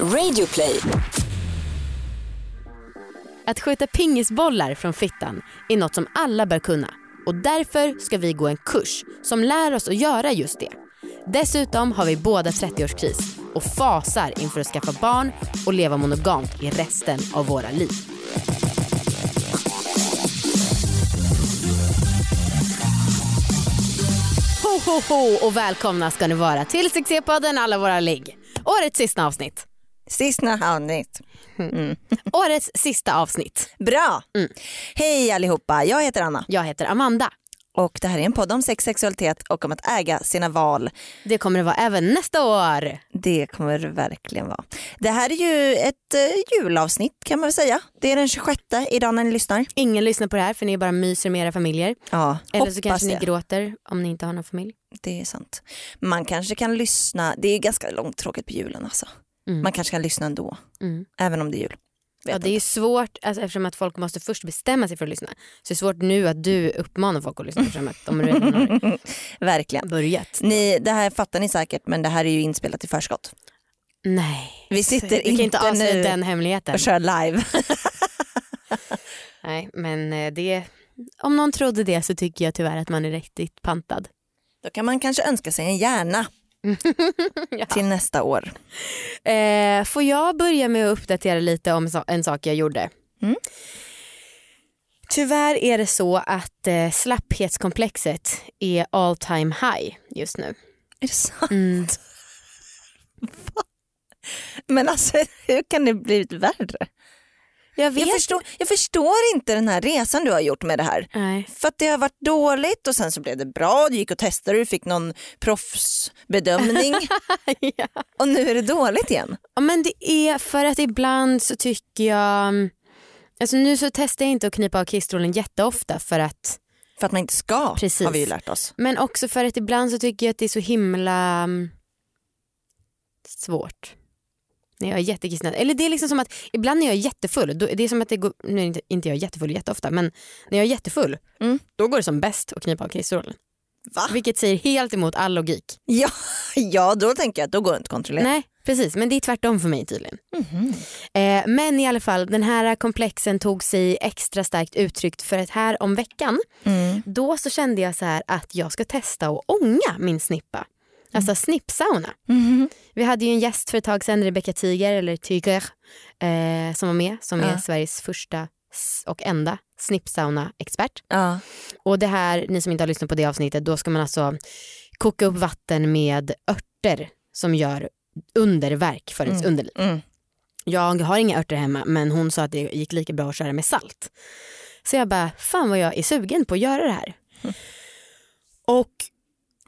Radioplay. Att skjuta pingisbollar från fittan är något som alla bör kunna och därför ska vi gå en kurs som lär oss att göra just det. Dessutom har vi båda 30-årskris och fasar inför att skaffa barn och leva monogamt i resten av våra liv. Ho, ho, ho och välkomna ska ni vara till Succépodden Alla våra ligg. Årets sista avsnitt. Sista avsnitt. Årets sista avsnitt. Bra! Mm. Hej allihopa, jag heter Anna Jag heter Amanda. och det här är en podd om sex, sexualitet och om att äga sina val. Det kommer det vara även nästa år. Det kommer det verkligen vara. Det här är ju ett eh, julavsnitt kan man väl säga. Det är den 26 idag när ni lyssnar. Ingen lyssnar på det här för ni bara myser med era familjer. Ja, Eller så kanske ni det. gråter om ni inte har någon familj. Det är sant. Man kanske kan lyssna, det är ganska långtråkigt på julen alltså. Mm. Man kanske kan lyssna ändå, Mm. även om det är jul. Vet Ja, det är svårt alltså, eftersom att folk måste först bestämma sig för att lyssna. Så det är svårt nu att du uppmanar folk att lyssna eftersom att de redan har inte. Verkligen. börjat. Ni, det här fattar ni säkert men det här är ju inspelat i förskott. Nej. Vi sitter Du kan inte inte avslöja nu den hemligheten. och kör live. Nej, men eh, det, om någon trodde det så tycker jag tyvärr att man är riktigt pantad. Då kan man kanske önska sig en hjärna Ja. till nästa år. Eh, får jag börja med att uppdatera lite om so- en sak jag gjorde? Mm. Tyvärr är det så att eh, slapphetskomplexet är all time high just nu. Är det sant? Mm. Men alltså hur kan det bli värre? Jag vet. Jag förstår, jag förstår inte den här resan du har gjort med det här. Nej. För att det har varit dåligt och sen så blev det bra, du gick och testade, du fick någon proffsbedömning ja. och nu är det dåligt igen. ja, men det är för att ibland så tycker jag... Alltså nu så testar jag inte att knipa av kissstrålen jätteofta för att För att man inte ska Precis. har vi ju lärt oss. Men också för att ibland så tycker jag att det är så himla mm, svårt. När jag är jättekissnödig. Eller det är liksom som att ibland när jag är jättefull, då, det är som att det går, nu är inte, inte jag jättefull jätteofta, men när jag är jättefull, Mm. då går det som bäst att knipa av kissstrålen. Va? Vilket säger helt emot all logik. Ja, ja då tänker jag att då går det inte att kontrollera. Nej, precis. Men det är tvärtom för mig tydligen. Mhm. Eh, men i alla fall, den här komplexen tog sig extra starkt uttryckt för att här om veckan, Mm. då så kände jag så här att jag ska testa att ånga min snippa. Alltså snippsauna. Mhm. Vi hade ju en gäst för ett tag sedan, Rebecca Tiger, eller Tiger, eh, som var med, som är Ja. Sveriges första och enda snippsauna-expert. Ja. Och det här, ni som inte har lyssnat på det avsnittet, då ska man alltså koka upp vatten med örter som gör underverk för ens Mm. underliv. Mm. Jag har inga örter hemma men hon sa att det gick lika bra att köra med salt. Så jag bara, fan vad jag är sugen på att göra det här. Och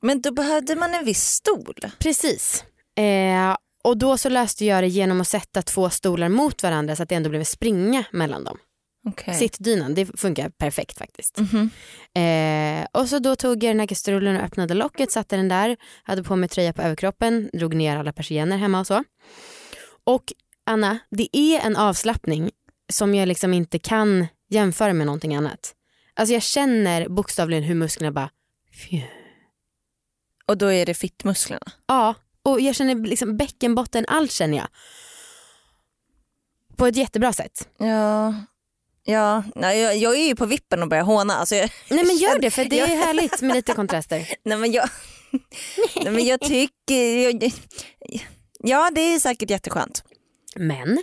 Men då behövde man en viss stol. precis. Eh, och då så löste jag det genom att sätta två stolar mot varandra så att det ändå blev springa mellan dem. Okay. Sittdynan, det funkar perfekt faktiskt. Mhm. Eh, och så då tog jag den här kastrullen och öppnade locket, satte den där, hade på mig tröja på överkroppen, drog ner alla persienner hemma och så. Och Anna, det är en avslappning som jag liksom inte kan jämföra med någonting annat. Alltså jag känner bokstavligen hur musklerna bara, Phew. Och då är det fittmusklerna. ja, och jag känner liksom bäckenbotten, allt känner jag. På ett jättebra sätt. Ja, ja. Nej, jag, jag är ju på vippen och börjar håna. Alltså jag, Nej men gör det för det är härligt med lite kontraster. nej, men jag, nej men jag tycker... Jag, ja det är säkert jätteskönt. Men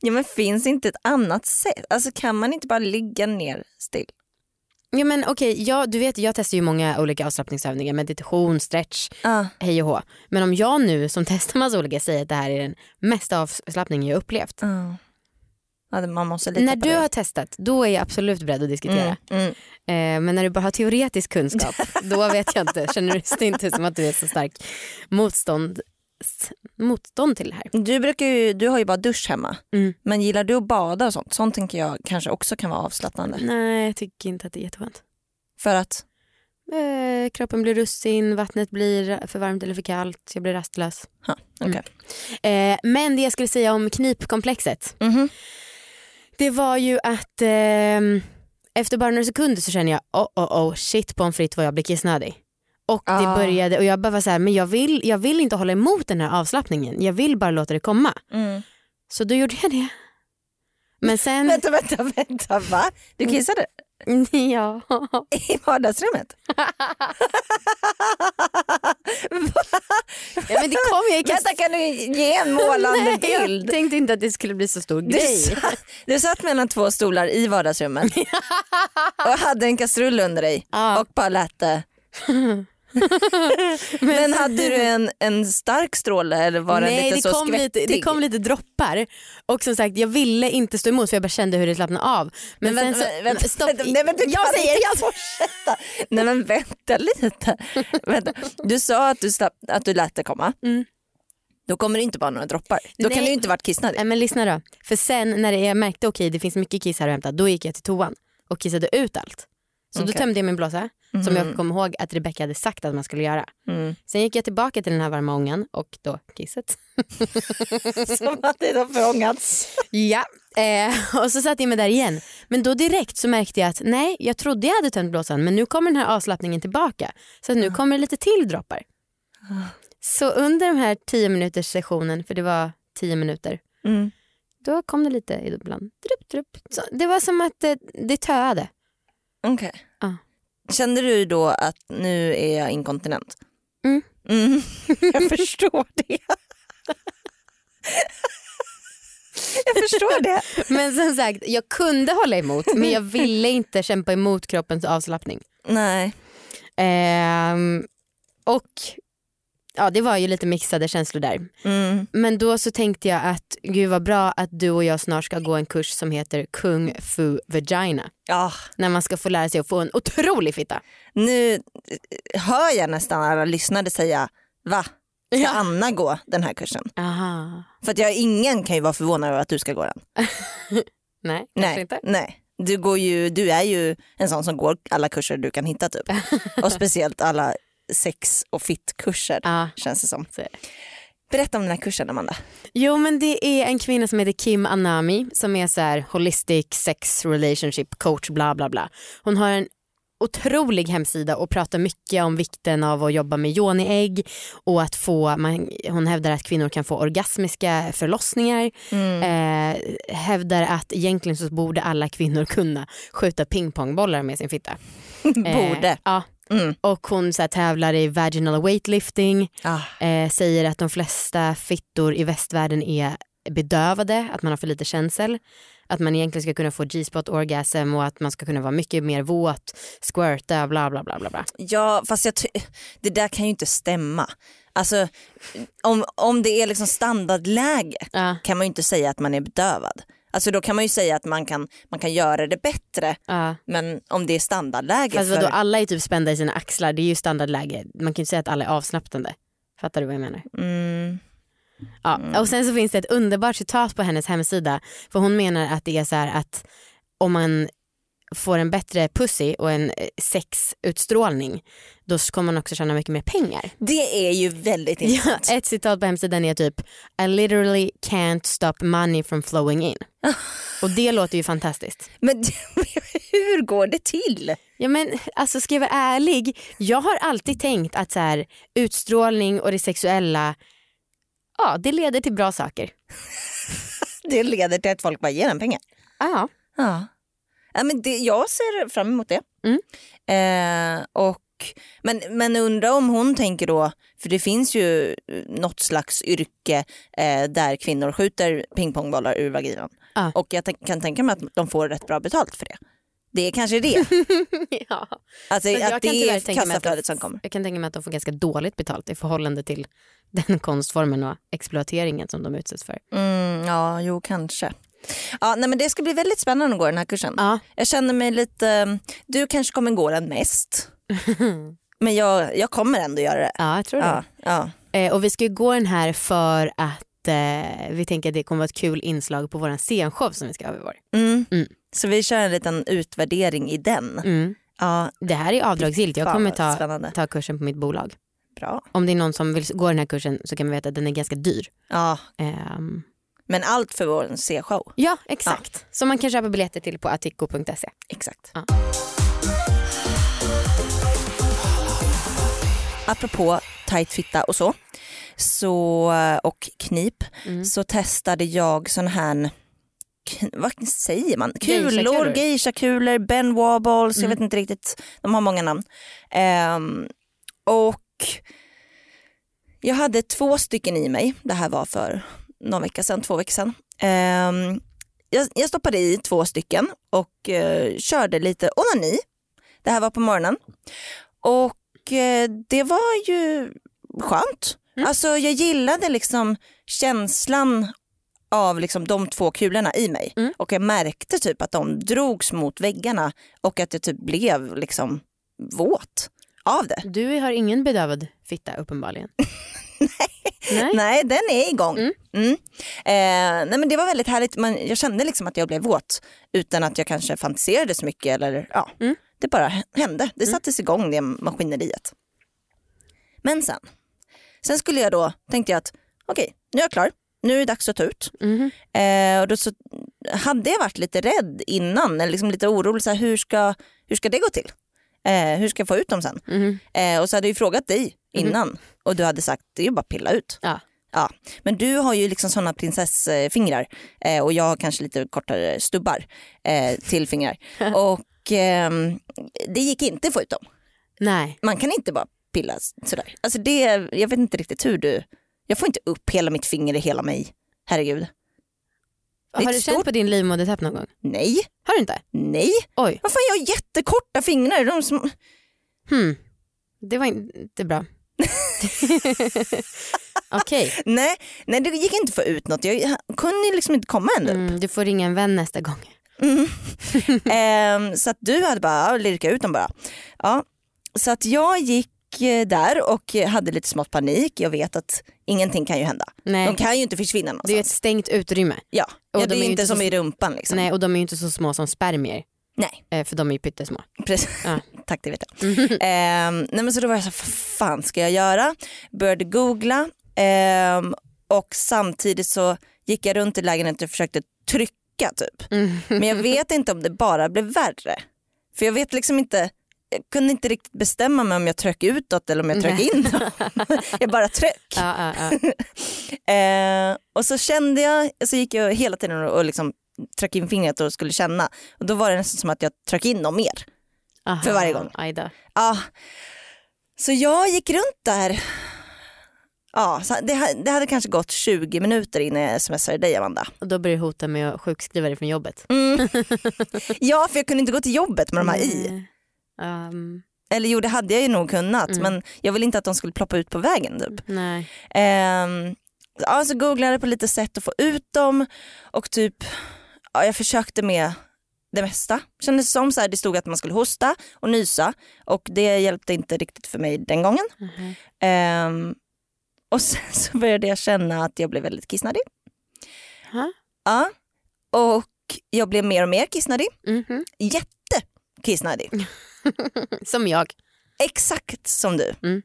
Ja, men finns inte ett annat sätt? Alltså kan man inte bara ligga ner still? Ja men okej, ja, du vet jag testar ju många olika avslappningsövningar, meditation, stretch, Ja. hej och hå. Men om jag nu som testar massa olika säger att det här är den mesta avslappningen jag upplevt. Ja. Ja, När du har testat, då är jag absolut beredd att diskutera. Mm, mm. Eh, men när du bara har teoretisk kunskap, då vet jag inte. Känner du det inte som att du är så stark motstånd, motstånd till det här? Du, brukar ju, du har ju bara dusch hemma. Mm. Men gillar du att bada och sånt? Sånt tänker jag kanske också kan vara avslappnande. Nej, jag tycker inte att det är jätteskönt. För att, Eh, kroppen blir russin, vattnet blir för varmt eller för kallt, jag blir rastlös. ha, okej. Eh, men det jag skulle säga om knipkomplexet, Mhm. det var ju att ehm, efter bara några sekunder så känner jag oh, oh, oh, shit pommes frites vad jag blir kissnödig. Och det Ah. började och jag bara var så här, men jag vill, jag vill inte hålla emot den här avslappningen. Jag vill bara låta det komma. Mm. Så då gjorde jag det. Men sen, Vänta, vänta, vänta, va? Du kissade ja. i vardagsrummet? ja men det kom jag kast... Vänta, kan du ge en målande Jag bild? tänkte inte att det skulle bli så stor Du, grej. satt, du satt mellan två stolar i vardagsrummet och hade en kastrull under dig Ja. och bara lät det. Men hade du en, en stark stråle eller var den Nej, lite det så kom skvättig? lite, det kom lite droppar och som sagt jag ville inte stå emot för jag bara kände hur det slappnade av. Men, Men sen vänta, så, vänta, stopp, vänta, nej, men du jag kan säger jag fortsätta. Nej men vänta lite. vänta. Du sa att du, slapp, att du lät det komma. Mm. Då kommer det inte bara några droppar. Då kan Nej. du inte varit kissnödig. Nej men lyssna då. För sen när jag märkte okej det finns mycket kiss här att hämta då gick jag till toan och kissade ut allt. Så då Okej. tömde jag min blåsa som jag kom ihåg att Rebecca hade sagt att man skulle göra. Mm. Sen gick jag tillbaka till den här varma ångan och då kisset. Som att det har fångats. Ja, eh, och så satte jag mig där igen. Men då direkt så märkte jag att nej, jag trodde jag hade tömt blåsan men nu kommer den här avslappningen tillbaka. Så nu kommer det lite till droppar. Så under de här tio minuters sessionen, för det var tio minuter, Mm. då kom det lite ibland. Drupp, drupp. Så det var som att det, det töade. Okej. Ja. Kände du då att nu är jag inkontinent? Mm. Mm. Jag förstår det. Jag förstår det. Men som sagt, jag kunde hålla emot men jag ville inte kämpa emot kroppens avslappning. Nej. Ehm, och ja, det var ju lite mixade känslor där. Mm. Men då så tänkte jag att gud vad bra att du och jag snart ska gå en kurs som heter Kung Fu Vagina. Ja, När man ska få lära sig att få en otrolig fitta. nu hör jag nästan alla lyssnare säga va? Ska Ja. Anna gå den här kursen? Aha. För att jag, ingen kan ju vara förvånad över att du ska gå den. Nej, Nej, inte. nej. Du, går ju, du är ju en sån som går alla kurser du kan hitta typ. Och speciellt alla sex och fit-kurser Ja, känns det som. Berätta om den här kursen Amanda. Jo men det är en kvinna som heter Kim Anami som är så här holistic sex relationship coach bla bla bla. Hon har en otrolig hemsida och pratar mycket om vikten av att jobba med yoni-ägg och att få, man, hon hävdar att kvinnor kan få orgasmiska förlossningar. Eh, hävdar att egentligen så borde alla kvinnor kunna skjuta pingpongbollar med sin fitta. Borde. Eh, ja. Mm. Och hon så här, tävlar i vaginal weightlifting Ah. eh, säger att de flesta fittor i västvärlden är bedövade, att man har för lite känsel. Att man egentligen ska kunna få G-spot orgasm och att man ska kunna vara mycket mer våt, squirta, bla bla bla bla. bla. Ja fast jag det där kan ju inte stämma. Alltså om, om det är liksom standardläge Ja, kan man ju inte säga att man är bedövad. Alltså då kan man ju säga att man kan, man kan göra det bättre ja. men om det är standardläge Fast för... vadå, alla är typ spända i sina axlar, det är ju standardläge. Man kan ju inte säga att alla är avslappnande. Fattar du vad jag menar? Mm, Ja. Och sen så finns det ett underbart citat på hennes hemsida. För hon menar att det är så här att om man får en bättre pussy och en eh, sexutstrålning då kommer man också tjäna mycket mer pengar. det är ju väldigt Ja, intressant. ett citat på hemsidan är typ I literally can't stop money from flowing in. Och det låter ju fantastiskt. Men hur går det till? Ja men alltså ska jag vara ärlig, jag har alltid tänkt att så här, utstrålning och det sexuella, ja det leder till bra saker. Det leder till att folk bara ger en pengar. Ja. Ja. Ja, men det, jag ser fram emot det. Mm. Eh, och, men, men undrar om hon tänker då, för det finns ju något slags yrke eh, där kvinnor skjuter pingpongbollar ur vaginan. Ja. Och jag kan tänka mig att de får rätt bra betalt för det. Det är kanske det. ja. Alltså, jag att det är kassaflödet som kommer. Jag kan tänka mig att de får ganska dåligt betalt i förhållande till den konstformen och exploateringen som de utsätts för. Mm, ja, jo kanske. Ja, nej, men det ska bli väldigt spännande att gå den här kursen. Ja. Jag känner mig lite, du kanske kommer gå den mest. Men jag, jag kommer ändå göra det. ja, jag tror det. Ja, ja. Eh, och vi ska ju gå den här för att eh, vi tänker att det kommer vara ett kul inslag på vår scenshow som vi ska ha i vår. Mm. Mm. Så vi kör en liten utvärdering i den. Mm. Ja, Det här är avdragsgillt, jag kommer ta, Spännande. ta kursen på mitt bolag. Bra. Om det är någon som vill gå den här kursen så kan man veta att den är ganska dyr. Ja, Ehm, men allt för vår C-show. ja, exakt. Som man kan köpa biljetter till på attico.se. Exakt. Ja. apropå tight fitta och så, så och knip, Mm. så testade jag sån här vad säger man? Kulor, Geisha-kulor. Ben Wobbles, jag Mm. vet inte riktigt, de har många namn. Ehm, och jag hade två stycken i mig, det här var för någon vecka sedan, två veckor sedan. Ehm, jag, jag stoppade i två stycken och eh, körde lite onani. Det här var på morgonen. Och eh, det var ju skönt. Mm. Alltså jag gillade liksom känslan av liksom de två kulorna i mig. Mm. Och jag märkte typ att de drogs mot väggarna och att jag typ blev liksom våt av det. Du har ingen bedövad fitta uppenbarligen. nej. Nej, den är igång. Mm. Mm. Eh, nej, men det var väldigt härligt. Men jag kände liksom att jag blev våt utan att jag kanske fantiserade så mycket. Eller, ja, Mm. Det bara hände. Det sattes igång det maskineriet. Men sen, sen skulle jag då, tänkte jag att okej, nu är jag klar. Nu är det dags att ta ut. Mhm. Eh, och då så hade jag varit lite rädd innan, eller liksom lite orolig. Så här, hur, ska, hur ska det gå till? Eh, hur ska jag få ut dem sen? Mhm. Eh, och så hade jag ju frågat dig innan och du hade sagt det är ju bara att pilla ut. Ja. Ja. Men du har ju liksom sådana prinsessfingrar eh, och jag har kanske lite kortare stubbar eh, till fingrar. och ehm, det gick inte att få ut dem. Nej. Man kan inte bara pilla sådär. Alltså det, jag vet inte riktigt hur du, jag får inte upp hela mitt finger i hela mig. Herregud. Har du känt på din livmodertapp någon gång? Nej, Har du inte? nej. Oj. Vad fan jag har jättekorta fingrar. De som, Hmm. Det var inte bra. Okej, nej, nej, det gick inte att få ut något. Jag kunde liksom inte komma ända upp. mm, du får ringa en vän nästa gång. Mm. Ehm, så att du hade bara ja, lirka ut dem bara. Ja. Så att jag gick eh, där och hade lite smått panik. Jag vet att ingenting kan ju hända. Nej. De kan ju inte försvinna Det är någonstans. ett stängt utrymme. Ja, och ja de det är är ju inte inte som så- i rumpan liksom. Nej, och de är ju inte så små som spermier. Nej. Eh, för de är ju pyttesmå. Precis. Ja. Tack det vet jag. Ehm, nej men så då var jag så här, vad fan ska jag göra? Började googla ehm, och samtidigt så gick jag runt i lägenheten och försökte trycka typ. Mm. Men jag vet inte om det bara blev värre. För jag vet liksom inte, jag kunde inte riktigt bestämma mig om jag tryckte utåt eller om jag Nej. inåt. jag bara tryck. Ja, ja, ja. Eh, och så kände jag, så gick jag hela tiden och, och liksom tryckte in fingret och skulle känna. Och då var det nästan som att jag tryckte in dem mer. Aha, För varje gång. Ja. Så jag gick runt där. Ja, det, det hade kanske gått 20 minuter innan jag smsade dig Amanda. Och då började du hota med att sjukskriva dig från jobbet. Mm. ja, för jag kunde inte gå till jobbet med de här i. Ehm, Eller jo, det hade jag ju nog kunnat, Mm. men jag ville inte att de skulle ploppa ut på vägen. Typ. nej. Ehm, ja, så googlade på lite sätt att få ut dem och typ, ja, jag försökte med det mesta. Kändes som så här, det stod att man skulle hosta och nysa och det hjälpte inte riktigt för mig den gången. Mhm. Ehm, och sen så började jag känna att jag blev väldigt kissnödig. Ha? Ja, och jag blev mer och mer kissnödig. Mhm. Jättekissnödig. Som jag. Exakt som du. Mm.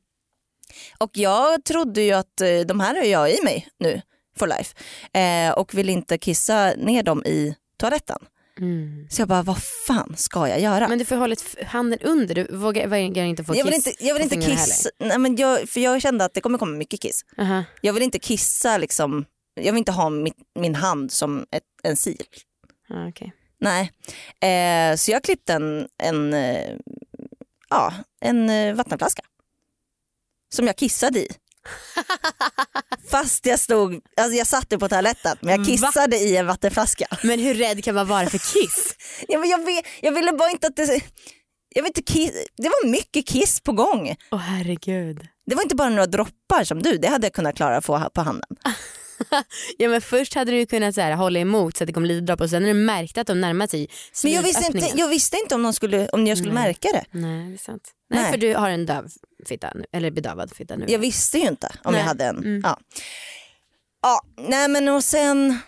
Och jag trodde ju att eh, de här har jag i mig nu for life eh, och vill inte kissa ner dem i toaletten. Mm. Så jag bara, vad fan ska jag göra? Men du får hålla handen under, du vågar, vågar inte få jag vill kiss inte, jag vill inte kissa, nej, men jag, för jag kände att det kommer komma mycket kiss. Aha. Jag vill inte kissa liksom, jag vill inte ha mitt, min hand som ett, en sil. Ja, okej. Nej, eh, så jag klippte en, en, eh, ja, en eh, vattenflaska. Som jag kissade i. Fast jag stod, alltså jag satt på toaletten men jag Va? kissade i en vattenflaska. Men hur rädd kan man vara för kiss? Ja, men jag, vet, jag ville bara inte att det, jag vet inte, kiss, det var mycket kiss på gång. Åh herregud. Det var inte bara några droppar som du, det hade jag kunnat klara att få på handen. Ja men först hade du kunnat så här, hålla emot så att det kom lite dropp och sen när du märkte att de närmade sig Men jag visste, inte, jag visste inte om, de skulle, om jag skulle Nej. märka det. Nej det är sant. Nej, Nej. för du har en döv fitta nu, eller bedövad fitta nu. Jag visste ju inte om Nej. jag hade en. Mm. Ja. ja, nej men och sen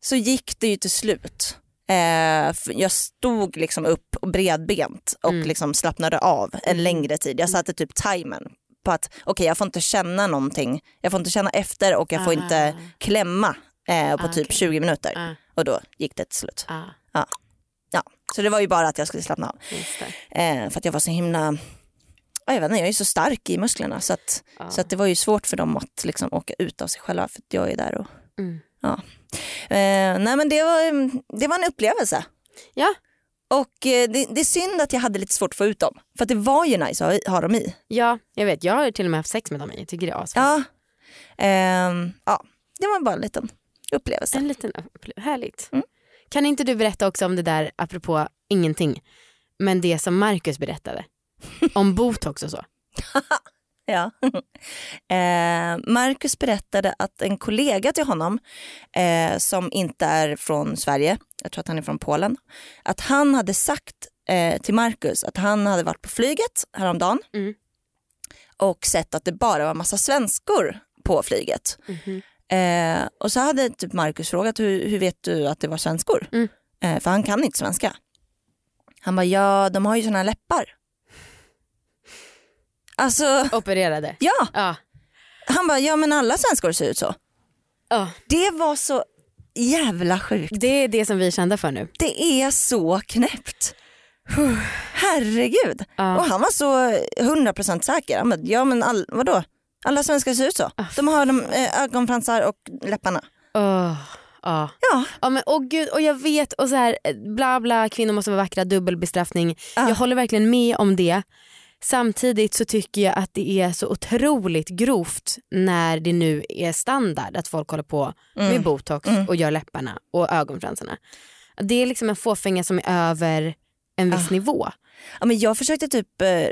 så gick det ju till slut. Eh, jag stod liksom upp och bredbent och Mm. liksom slappnade av en längre tid. Jag satte typ timern på att okej jag får inte känna någonting, jag får inte känna efter och jag får Ah. inte klämma eh, på Ah, typ okej. 20 minuter. Ah, Och då gick det till slut. ah, Ja. Så det var ju bara att jag skulle slappna av. Eh, för att jag var så himla ja, jag, vet inte, jag är så stark i musklerna så, att, Ja. så att det var ju svårt för dem att liksom åka ut av sig själva för att jag är där och Mm. Eh, nej men det var, det var en upplevelse. Ja. Och eh, det, det är synd att jag hade lite svårt att få ut dem. För att det var ju nice att ha, ha dem i. ja, jag vet. Jag har till och med haft sex med dem. Jag tycker det är asfett. Ja. Ehm, ja, det var bara en liten upplevelse. En liten upple- Härligt. Mm. Kan inte du berätta också om det där, apropå ingenting, men det som Marcus berättade? Om botox och så. Ja. eh, Marcus berättade att en kollega till honom eh, som inte är från Sverige, jag tror att han är från Polen, att han hade sagt eh, till Marcus att han hade varit på flyget häromdagen Mm. och sett att det bara var massa svenskor på flyget. Mhm. Eh, och så hade typ Marcus frågat hur, hur vet du att det var svenskor? Mm. Eh, för han kan inte svenska. Han bara ja de har ju såna här läppar. Alltså Opererade. ja, Ja. han bara ja men alla svenskor ser ut så. ja. Det var så jävla sjukt. Det är det som vi är kända för nu. Det är så knäppt. Herregud. Ja. Och han var så 100% säker. Han bara, ja men all, vadå? Alla svenskar ser ut så. De har de, eh, ögonfransar och läpparna. Åh, ja. Ja, Ja men åh gud och jag vet och så här eh, bla bla kvinnor måste vara vackra dubbelbestraffning. Ja. Jag håller verkligen med om det. Samtidigt så tycker jag att det är så otroligt grovt när det nu är standard att folk håller på med botox och gör läpparna och ögonfransarna. Det är liksom en fåfänga som är över en viss nivå. Ja, men jag försökte typ eh,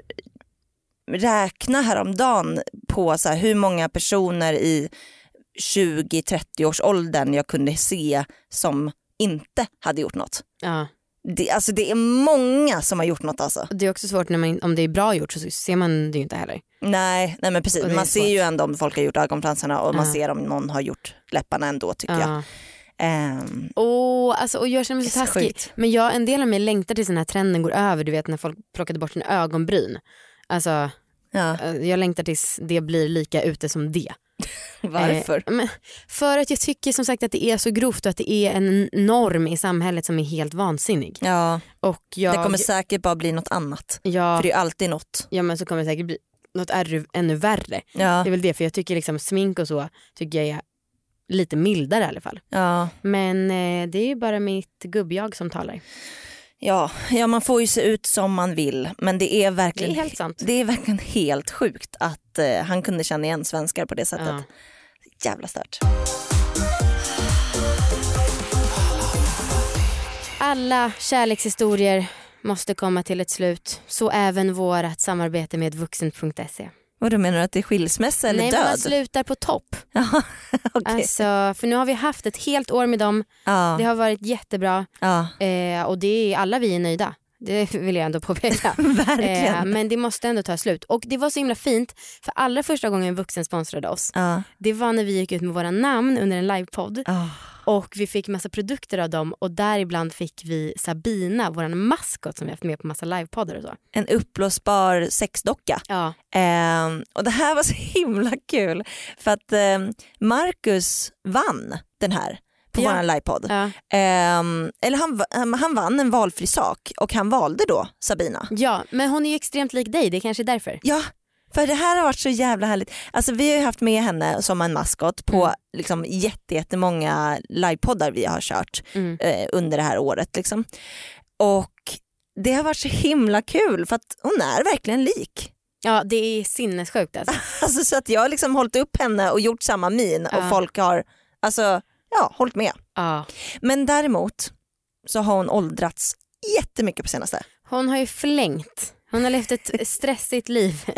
räkna häromdagen på så här, hur många personer i 20-30 års åldern jag kunde se som inte hade gjort något. Ja. Det, alltså, det är många som har gjort något alltså. Det är också svårt när man, om det är bra gjort så ser man det ju inte heller. Nej, nej men precis. Man ser ju ändå om folk har gjort ögonfransarna och man Ja. ser om någon har gjort läpparna ändå tycker jag. Ja. Ehm, Åh, alltså, och jag känner mig så taskig. sjukt. Men jag, en del av mig längtar tills den här trenden går över. Du vet när folk plockade bort sina ögonbryn. Alltså, ja. eh, jag längtar tills det blir lika ute som det. Varför? Eh, för att jag tycker som sagt att det är så grovt och att det är en norm i samhället som är helt vansinnig. Ja, Och jag, det kommer säkert bara bli något annat. ja, För det är alltid något. ja men så kommer det säkert bli något ärr- ännu värre. Ja, Det är väl det för jag tycker liksom smink och så tycker jag är lite mildare i alla fall. ja. Men eh, det är ju bara mitt gubbjag som talar. Ja, ja, man får ju se ut som man vill men det är Det är verkligen, helt sant. det är verkligen helt sjukt att eh, han kunde känna igen svenskar på det sättet. Ja. Jävla stört. Alla kärlekshistorier måste komma till ett slut. Så även vårt samarbete med vuxen.se. Vad du menar du att det är skilsmässa eller Nej men man död? slutar på topp. Okej. Alltså, för nu har vi haft ett helt år med dem. ja, Det har varit jättebra ja, eh, och det är, alla vi är nöjda. Det vill jag ändå påpeka. verkligen. Eh, men det måste ändå ta slut. Och det var så himla fint för allra första gången Vuxen sponsrade oss Ja, det var när vi gick ut med våra namn under en livepodd ja. och vi fick massa produkter av dem och däribland fick vi Sabina, vår maskot som vi haft med på massa livepoddar och så. En uppblåsbar sexdocka. Ja, Ehm, och det här var så himla kul för att ehm, Marcus vann den här på Ja. vår livepodd. ja. Eller han, han vann en valfri sak och han valde då Sabina. ja, men hon är ju extremt lik dig, det är kanske därför. Ja, för det här har varit så jävla härligt. Alltså vi har ju haft med henne som en maskot på Mm. liksom jätte, jättemånga livepoddar vi har kört Mm. eh, under det här året. Liksom. Och det har varit så himla kul för att hon är verkligen lik. Ja, det är sinnessjukt alltså. Alltså, så att jag har liksom hållit upp henne och gjort samma min och Ja. folk har alltså, ja, hållit med. Ja. Men däremot så har hon åldrats jättemycket på senaste. Hon har ju flängt. Hon har levt ett stressigt liv.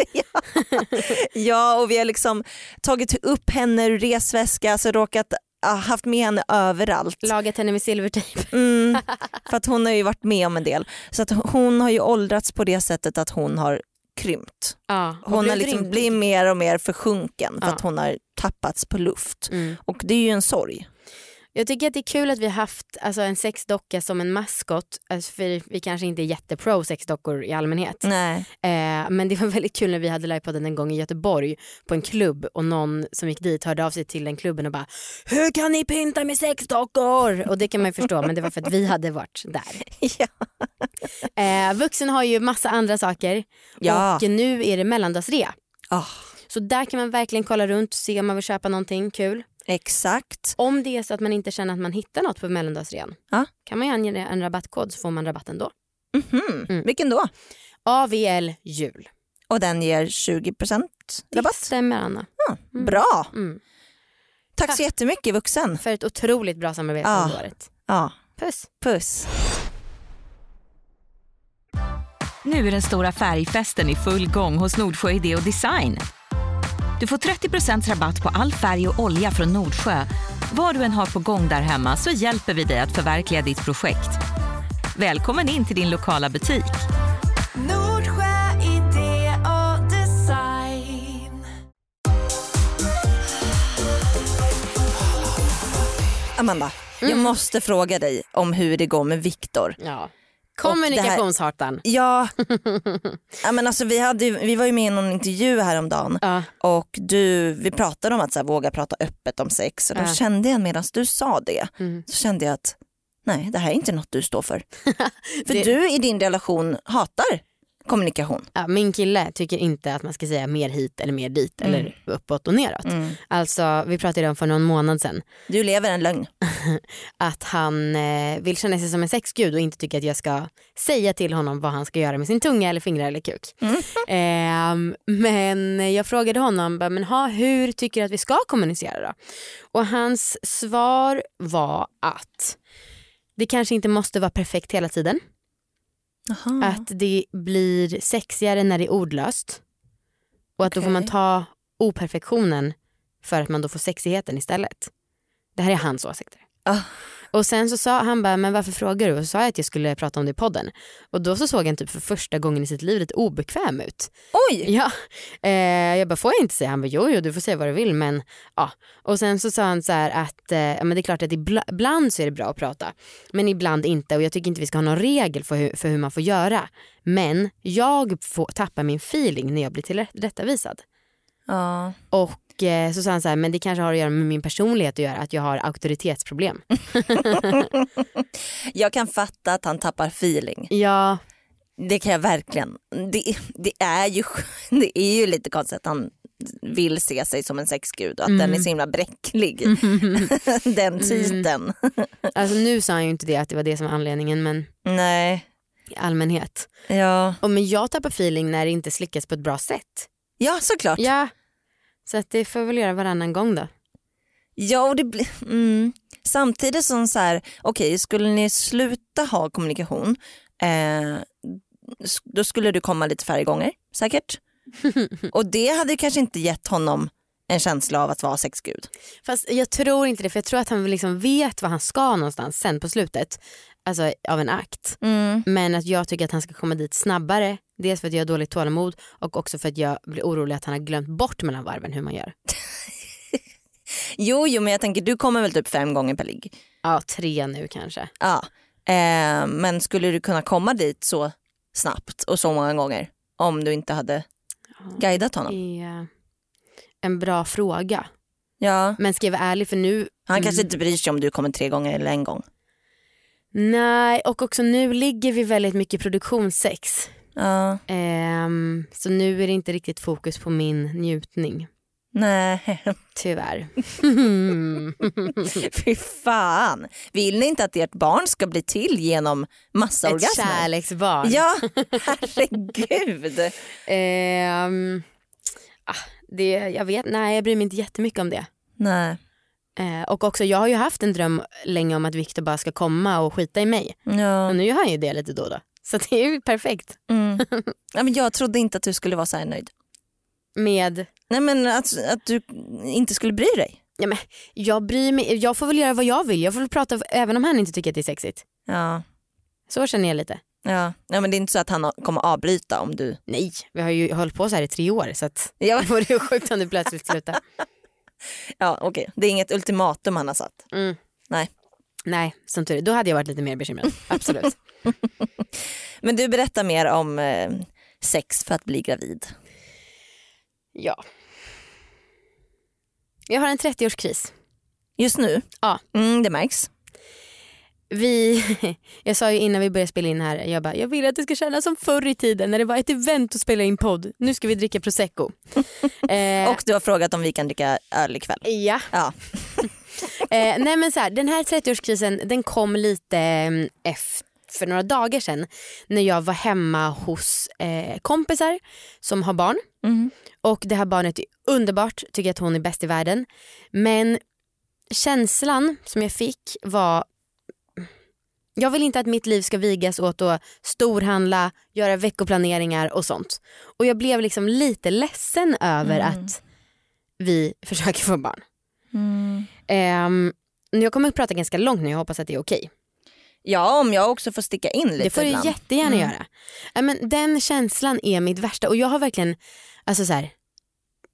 Ja och vi har liksom tagit upp henne ur resväska, alltså råkat haft med henne överallt. Lagat henne med silvertejp. Mm, för att hon har ju varit med om en del. Så att hon har ju åldrats på det sättet att hon har krympt. Ja, Hon har liksom blivit mer och mer försjunken för Ja. att hon har tappats på luft. Mm. Och det är ju en sorg. Jag tycker att det är kul att vi har haft alltså, en sexdocka som en maskot. Alltså, för vi kanske inte är jättepro sexdockor i allmänhet. Nej. Eh, men det var väldigt kul när vi hade livepodden en gång i Göteborg på en klubb och någon som gick dit hörde av sig till den klubben och bara Hur kan ni pynta med sexdockor? Och det kan man ju förstå men det var för att vi hade varit där. Ja. Eh, vuxen har ju massa andra saker Ja. och nu är det mellandagsrea. Ah, Så där kan man verkligen kolla runt se om man vill köpa någonting kul. Exakt. Om det är så att man inte känner att man hittar något på mellandagsrean Ja. kan man ju ange en rabattkod så får man rabatten då. Mhm. Mm. Vilken då? AVL jul. Och den ger 20% Det rabatt? stämmer Anna. Mm. Bra. Mm. Tack, Tack. så jättemycket vuxen. För ett otroligt bra samarbete Ja. under året. Ja, Puss. puss. Nu är den stora färgfesten i full gång hos Nordsjö Idé och Design. Du får 30% rabatt på all färg och olja från Nordsjö. Vad du än har på gång där hemma så hjälper vi dig att förverkliga ditt projekt. Välkommen in till din lokala butik. Nordsjö idé och design. Amanda, jag måste fråga dig om hur det går med Viktor. Ja. Kommunikationshartan. Ja, ja men alltså vi, hade, vi var ju med i någon intervju häromdagen Ja. och du, vi pratade om att så här, våga prata öppet om sex och då Ja. kände jag medan du sa det Mm. så kände jag att nej det här är inte något du står för. för Det- du i din relation hatar kommunikation. Ja, min kille tycker inte att man ska säga mer hit eller mer dit Mm. eller uppåt och neråt. Mm. Alltså vi pratade om för någon månad sedan Du lever en lögn. att han eh, vill känna sig som en sexgud och inte tycker att jag ska säga till honom vad han ska göra med sin tunga eller fingrar eller kuk. Mm. Ehm, men jag frågade honom, men ha, hur tycker du att vi ska kommunicera då? Och hans svar var att det kanske inte måste vara perfekt hela tiden. Aha. Att det blir sexigare när det är ordlöst. Och att då får man ta operfektionen för att man då får sexigheten istället. Det här är hans åsikter. Ah. Och sen så sa han bara, men varför frågar du? Och så sa jag att jag skulle prata om det i podden. Och då så såg han typ för första gången i sitt liv lite obekväm ut. Oj! Ja, eh, jag bara får jag inte säga? Han bara jo, jo du får säga vad du vill men ja. Och sen så sa han så här att eh, ja, men det är klart att ibla- ibland så är det bra att prata men ibland inte och jag tycker inte vi ska ha någon regel för hur, för hur man får göra. Men jag får tappa min feeling när jag blir tillrättavisad. Ja. Och eh, så sa han så här, men det kanske har att göra med min personlighet att göra, att jag har auktoritetsproblem. Jag kan fatta att han tappar feeling. Ja, Det kan jag verkligen. Det, det, är ju, det är ju lite konstigt att han vill se sig som en sexgud och att den är så himla bräcklig. den titeln. alltså nu sa han ju inte det att det var det som var anledningen men Nej. i allmänhet. Ja. Och men jag tappar feeling när det inte slickas på ett bra sätt. ja, såklart. Ja, så att det får jag väl göra varannan gång då. och det blir... Mm. Samtidigt som så här, okej skulle ni sluta ha kommunikation eh, då skulle du komma lite färre gånger säkert. och det hade kanske inte gett honom en känsla av att vara sexgud. Fast jag tror inte det för jag tror att han liksom vet var han ska någonstans sen på slutet. Alltså av en akt. Mm. Men att jag tycker att han ska komma dit snabbare. Dels för att jag har dåligt tålamod och också för att jag blir orolig att han har glömt bort mellan varven hur man gör. Jo, jo, men jag tänker du kommer väl typ fem gånger per ligg. Ja, tre nu kanske. Ja. Eh, men skulle du kunna komma dit så snabbt och så många gånger om du inte hade guidat honom? Är en bra fråga. Ja. Men ska jag vara ärlig för nu, Han kanske inte bryr sig om du kommer tre gånger eller en gång. nej och också nu ligger vi väldigt mycket produktionssex. Ja. Ehm, så nu är det inte riktigt fokus på min njutning. Nej, Tyvärr. fy fan. Vill ni inte att ert barn ska bli till genom massa Ett orgasmer? kärleksbarn. Ja, herregud. Ehm, ah, det, jag vet, nej jag bryr mig inte jättemycket om det. Nej. Eh, och också jag har ju haft en dröm länge om att Viktor bara ska komma och skita i mig. Ja. Och nu gör han ju det lite då och då. Så det är ju perfekt. Mm. Ja, men jag trodde inte att du skulle vara så här nöjd. Med, Nej men att, att du inte skulle bry dig. ja, men, jag bryr mig, jag får väl göra vad jag vill. Jag får väl prata även om han inte tycker att det är sexigt. Ja. Så känner jag lite. Ja. ja men det är inte så att han kommer avbryta om du... Nej, vi har ju hållit på så här i tre år så att Ja, det vore ju sjukt om det plötsligt slutar. ja okej. Det är inget ultimatum han har satt. Mm. Nej. Nej, som tur är. Då hade jag varit lite mer bekymrad. Absolut. Men du berättar mer om eh, sex för att bli gravid. ja. Jag har en 30-årskris. Just nu? Ja. Mm, det märks. Vi, jag sa ju innan vi började spela in här, jag bara, jag vill att det ska kännas som förr i tiden när det var ett event att spela in podd. Nu ska vi dricka prosecco. eh, Och du har frågat om vi kan dricka öl ikväll. ja. Ja. Eh, nej men så här, den här 30-årskrisen den kom lite mm, efter för några dagar sedan när jag var hemma hos eh, kompisar som har barn. Mm. Och det här barnet är underbart, tycker att hon är bäst i världen. Men känslan som jag fick var jag vill inte att mitt liv ska vigas åt att storhandla, göra veckoplaneringar och sånt. Och jag blev liksom lite ledsen över Mm. att vi försöker få barn. Mm. Um, jag kommer att prata ganska långt nu, jag hoppas att det är okej. Ja, om jag också får sticka in lite Det får du ibland. jättegärna Mm. göra. Ja, men den känslan är mitt värsta och jag har verkligen, alltså så här,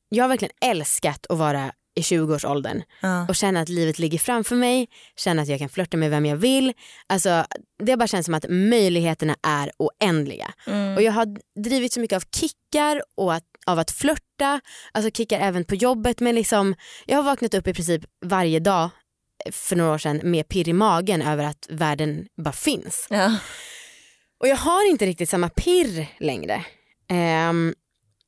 jag har verkligen älskat att vara i 20-årsåldern Ja. och känna att livet ligger framför mig, känna att jag kan flirta med vem jag vill. Alltså, det bara känns som att möjligheterna är oändliga. Mm. Och jag har drivit så mycket av kickar och att, av att flirta, alltså kickar även på jobbet men liksom, jag har vaknat upp i princip varje dag för några år sedan med pirr i magen över att världen bara finns. Ja. Och jag har inte riktigt samma pirr längre. Ehm,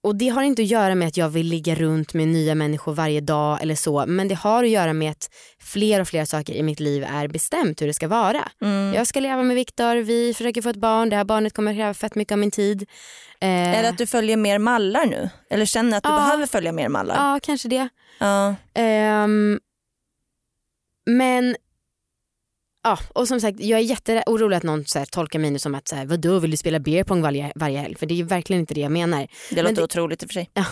och det har inte att göra med att jag vill ligga runt med nya människor varje dag eller så men det har att göra med att fler och fler saker i mitt liv är bestämt hur det ska vara. Mm. Jag ska leva med Viktor, vi försöker få ett barn, det här barnet kommer kräva fett mycket av min tid. Eh, Är det att du följer mer mallar nu? Eller känner att du Ja. behöver följa mer mallar? Ja kanske det. Ja. Ehm, men Ja, och som sagt jag är jätteorolig att någon så här, tolkar mig nu som att så här, vadå vill du spela beer pong varje, varje helg? För det är ju verkligen inte det jag menar. Det låter det- otroligt i och för sig. Ja,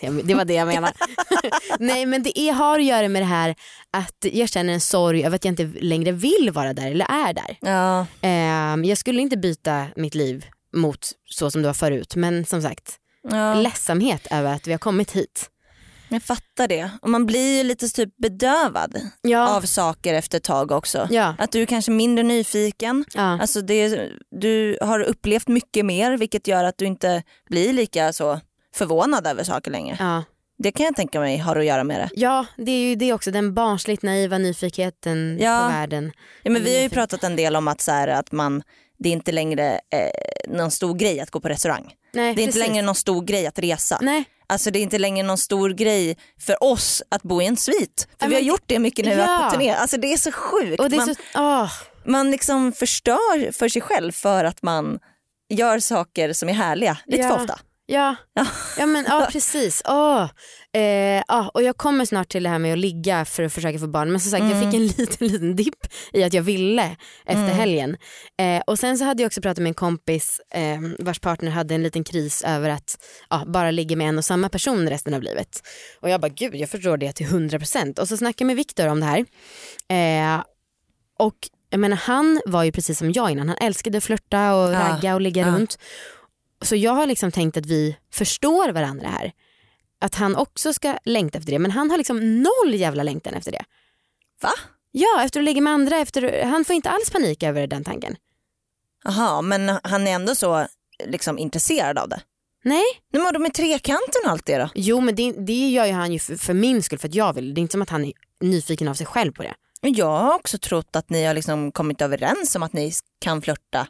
det, det var det jag menade. Nej men det är, har att göra med det här att jag känner en sorg över att jag inte längre vill vara där eller är där. Ja. Ehm, jag skulle inte byta mitt liv mot så som det var förut men som sagt Ja. ledsamhet över att vi har kommit hit. Jag fattar det. Och man blir ju lite typ bedövad Ja, av saker efter ett tag också. ja, Att du är kanske mindre nyfiken. ja. Alltså det, du har upplevt mycket mer vilket gör att du inte blir lika så förvånad över saker längre. ja. Det kan jag tänka mig har att göra med det. Ja, det är ju det också, den barnsligt naiva nyfikenheten Ja. på världen. Ja, men vi har ju pratat en del om att, så här, att man, det är inte längre eh, någon stor grej att gå på restaurang. Nej, Det är inte precis. längre någon stor grej att resa. Nej, Alltså det är inte längre någon stor grej för oss att bo i en svit. För Ja, vi har gjort det mycket när vi har varit Ja. på turné. Alltså det är så sjukt. och det är man, så, åh. man liksom förstör för sig själv för att man gör saker som är härliga lite Ja. för ofta. Ja, Ja. men ja, precis. Åh. Eh, ja, och jag kommer snart till det här med att ligga för att försöka få barn men som sagt jag Mm. fick en liten liten dipp i att jag ville efter Mm. helgen. Eh, och sen så hade jag också pratat med en kompis eh, vars partner hade en liten kris över att ja, bara ligga med en och samma person resten av livet. Och jag bara gud jag förstår det till 100% och så snackade jag med Viktor om det här. Eh, och jag menar han var ju precis som jag innan, han älskade att flirta och Ja, ragga och ligga ja. runt. Så jag har liksom tänkt att vi förstår varandra här. Att han också ska längta efter det men han har liksom noll jävla längtan efter det. Va? Ja, efter att ligga med andra, efter, han får inte alls panik över den tanken. Jaha, men han är ändå så liksom, intresserad av det. Nej, Nu må de med trekanten och allt det då? jo men det, det gör ju han ju för, för min skull för att jag vill. Det är inte som att han är nyfiken av sig själv på det. Men Jag har också trott att ni har liksom kommit överens om att ni kan flörta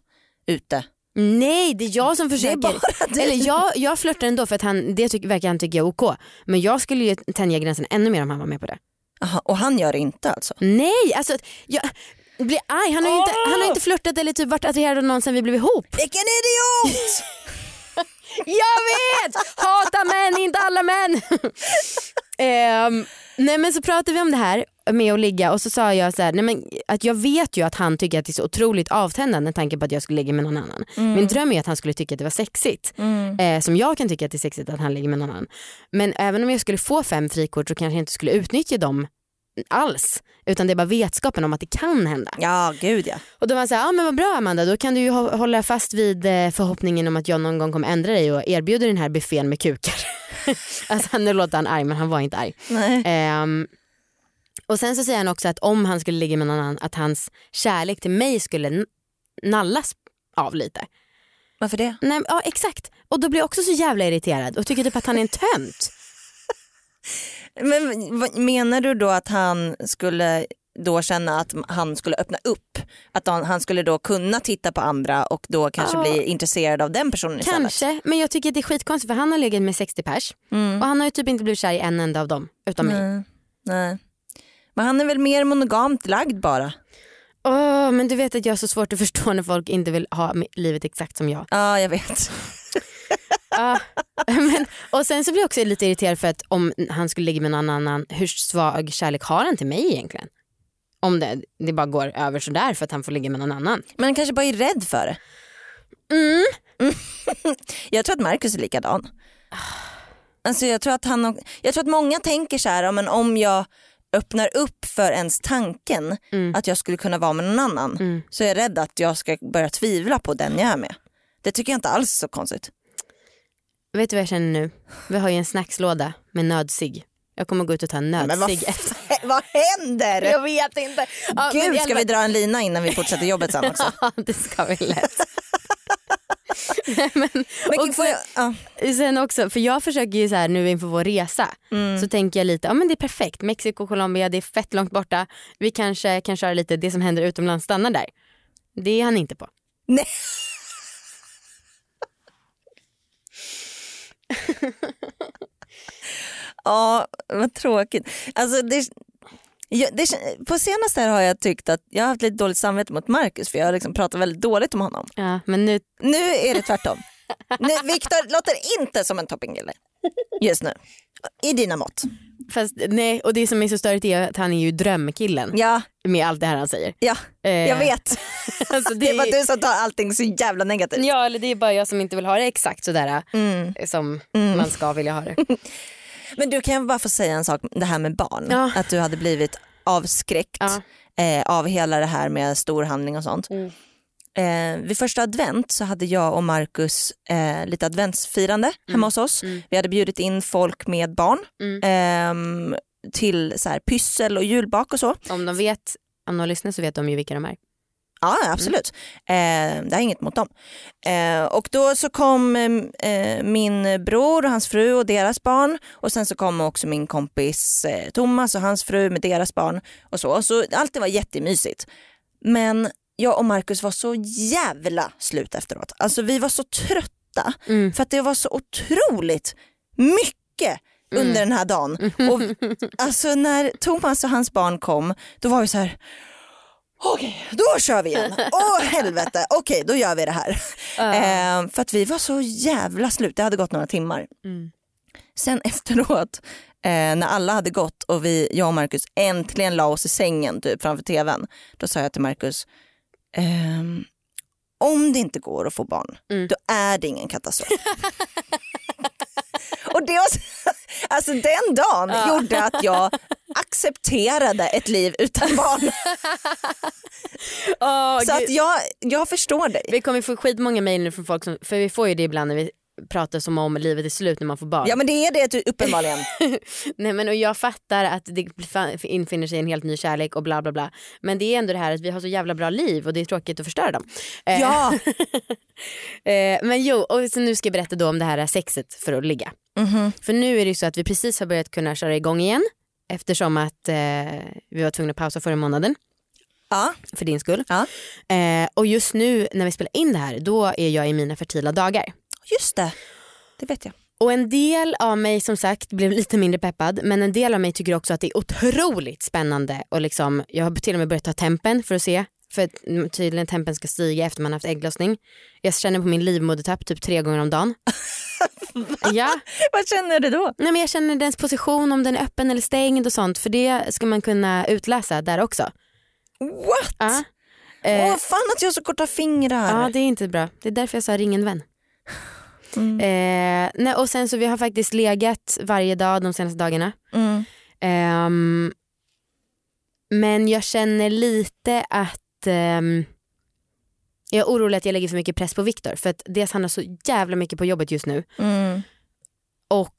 ute. Nej, det är jag som försöker. Eller jag, jag flörtar ändå för att han, det tycker, verkar han tycka är OK. Men jag skulle ju tänja gränsen ännu mer om han var med på det. Aha, och han gör det inte alltså? Nej, alltså jag blir arg. Han har ju inte, han har inte flörtat eller typ varit attraherad av någon sen vi blev ihop. Vilken idiot! Jag vet! Hata män, inte alla män. Ehm, nej men så pratade vi om det här med att ligga och så sa jag så här, nej men, att jag vet ju att han tycker att det är så otroligt avtändande tanken på att jag skulle ligga med någon annan. Min dröm är att han skulle tycka att det var sexigt. Mm. Eh, som jag kan tycka att det är sexigt att han ligger med någon annan. Men även om jag skulle få fem frikort så kanske jag inte skulle utnyttja dem alls. Utan det är bara vetskapen om att det kan hända. Ja, gud ja. Och då var han såhär, ja men vad bra Amanda, då kan du ju hå- hålla fast vid eh, förhoppningen om att jag någon gång kommer ändra dig och erbjuder den här buffén med kukar. alltså nu låter han arg men han var inte arg. Nej. Ehm, Och sen så säger han också att om han skulle ligga med någon annan att hans kärlek till mig skulle nallas av lite. Varför det? Nej, ja exakt. Och då blir jag också så jävla irriterad och tycker typ att han är en tönt. Men vad- menar du då att han skulle då känna att han skulle öppna upp? Att han, skulle då kunna titta på andra och då kanske Ja. bli intresserad av den personen istället? Kanske, men jag tycker att det är skitkonstigt för han har legat med 60 pers Mm. och han har ju typ inte blivit kär i en enda av dem utom mig. Nej. Men han är väl mer monogamt lagd bara? Åh, men du vet att jag har så svårt att förstå när folk inte vill ha livet exakt som jag. Ja jag vet. Ja, men, och sen så blir jag också lite irriterad för att om han skulle ligga med någon annan, hur svag kärlek har han till mig egentligen? Om det, det bara går över sådär för att han får ligga med någon annan. Men han kanske bara är rädd för det. Mm. Jag tror att Marcus är likadan. Alltså jag, tror att han, jag tror att många tänker så här, men om jag öppnar upp för ens tanken Mm. att jag skulle kunna vara med någon annan Mm. så är jag rädd att jag ska börja tvivla på den jag är med. Det tycker jag inte alls är så konstigt. Vet du vad jag känner nu? Vi har ju en snackslåda med nödsig. Jag kommer gå ut och ta en nödsig efter. vad händer? Jag vet inte. Ja, Gud, ska vi dra en lina innan vi fortsätter jobbet sen också? Ja det ska vi lätt. Nej, men, Men och får jag, ja. Sen också, för jag försöker ju så här nu inför vår resa Mm. så tänker jag lite, ja men det är perfekt. Mexiko, Colombia, det är fett långt borta. Vi kanske kan köra lite det som händer utomlands stannar där. Det är han inte på. Nej. Ja, vad tråkigt. Alltså det, jag, det, på senaste här har jag tyckt att jag har haft lite dåligt samvete mot Marcus för jag har liksom pratat väldigt dåligt om honom. Ja, men nu, Nu är det tvärtom. Nu, Viktor låter inte som en toppingkille just nu. I dina mått. fast, nej, och det som är så störigt är att han är ju drömkillen Ja, med allt det här han säger. ja Eh, jag vet. Alltså, Det är bara du som tar allting så jävla negativt. Ja eller det är bara jag som inte vill ha det exakt sådär Mm. eh, som man ska vilja ha det. Men du kan jag bara få säga en sak, det här med barn. Ja. Att du hade blivit avskräckt Ja. eh, av hela det här med storhandling och sånt. Mm. Eh, vid första advent så hade jag och Marcus eh, lite adventsfirande hemma hos oss. Mm. Vi hade bjudit in folk med barn Mm. ehm, till så här, pyssel och julbak och så. Om de vet, om de lyssnar så vet de ju vilka de är. Ja absolut, eh, det är inget mot dem. Eh, och då så kom eh, min bror och hans fru och deras barn och sen så kom också min kompis eh, Thomas och hans fru med deras barn och så. Så allt det var jättemysigt. Men jag och Markus var så jävla slut efteråt. Alltså vi var så trötta Mm. för att det var så otroligt mycket under den här dagen. Och, alltså när Thomas och hans barn kom då var vi så här Okej, då kör vi igen. Åh helvete, okej då gör vi det här. Eh, för att vi var så jävla slut, det hade gått några timmar. Mm. Sen efteråt, eh, när alla hade gått och vi, jag och Marcus äntligen la oss i sängen typ, framför tvn, då sa jag till Marcus, ehm, om det inte går att få barn, Mm. då är det ingen katastrof. och det var, så- alltså den dagen gjorde att jag accepterade ett liv utan barn. Åh, Så gud. att jag, jag förstår dig. Vi kommer få skitmånga mejl nu från folk som, för vi får ju det ibland när vi pratar som om livet är slut när man får barn. Ja men det är det uppenbarligen. Nej, men, och jag fattar att det infinner sig en helt ny kärlek och bla bla bla. Men det är ändå det här att vi har så jävla bra liv och det är tråkigt att förstöra dem. Eh, Ja. eh, men jo, och så nu ska jag berätta då om det här sexet för att ligga. Mhm. För nu är det ju så att vi precis har börjat kunna köra igång igen eftersom att eh, vi var tvungna att pausa förra månaden Ja. för din skull. Ja. Eh, och just nu när vi spelar in det här då är jag i mina fertila dagar. Just det, det vet jag. Och en del av mig som sagt blev lite mindre peppad men en del av mig tycker också att det är otroligt spännande och liksom, jag har till och med börjat ta tempen för att se för tydligen tempen ska stiga efter man haft ägglossning. Jag känner på min livmodertapp typ tre gånger om dagen. ja, Vad känner du då? Nej, men jag känner dens position om den är öppen eller stängd och sånt för det ska man kunna utläsa där också. What? Ja, Åh eh, fan att jag har så korta fingrar. ja det är inte bra. Det är därför jag sa ring en vän. Mm. Eh, nej, och sen så vi har faktiskt legat varje dag de senaste dagarna. Mm. Ehm, men jag känner lite att ehm, jag är orolig att jag lägger för mycket press på Viktor för att dels han har så jävla mycket på jobbet just nu Mm. och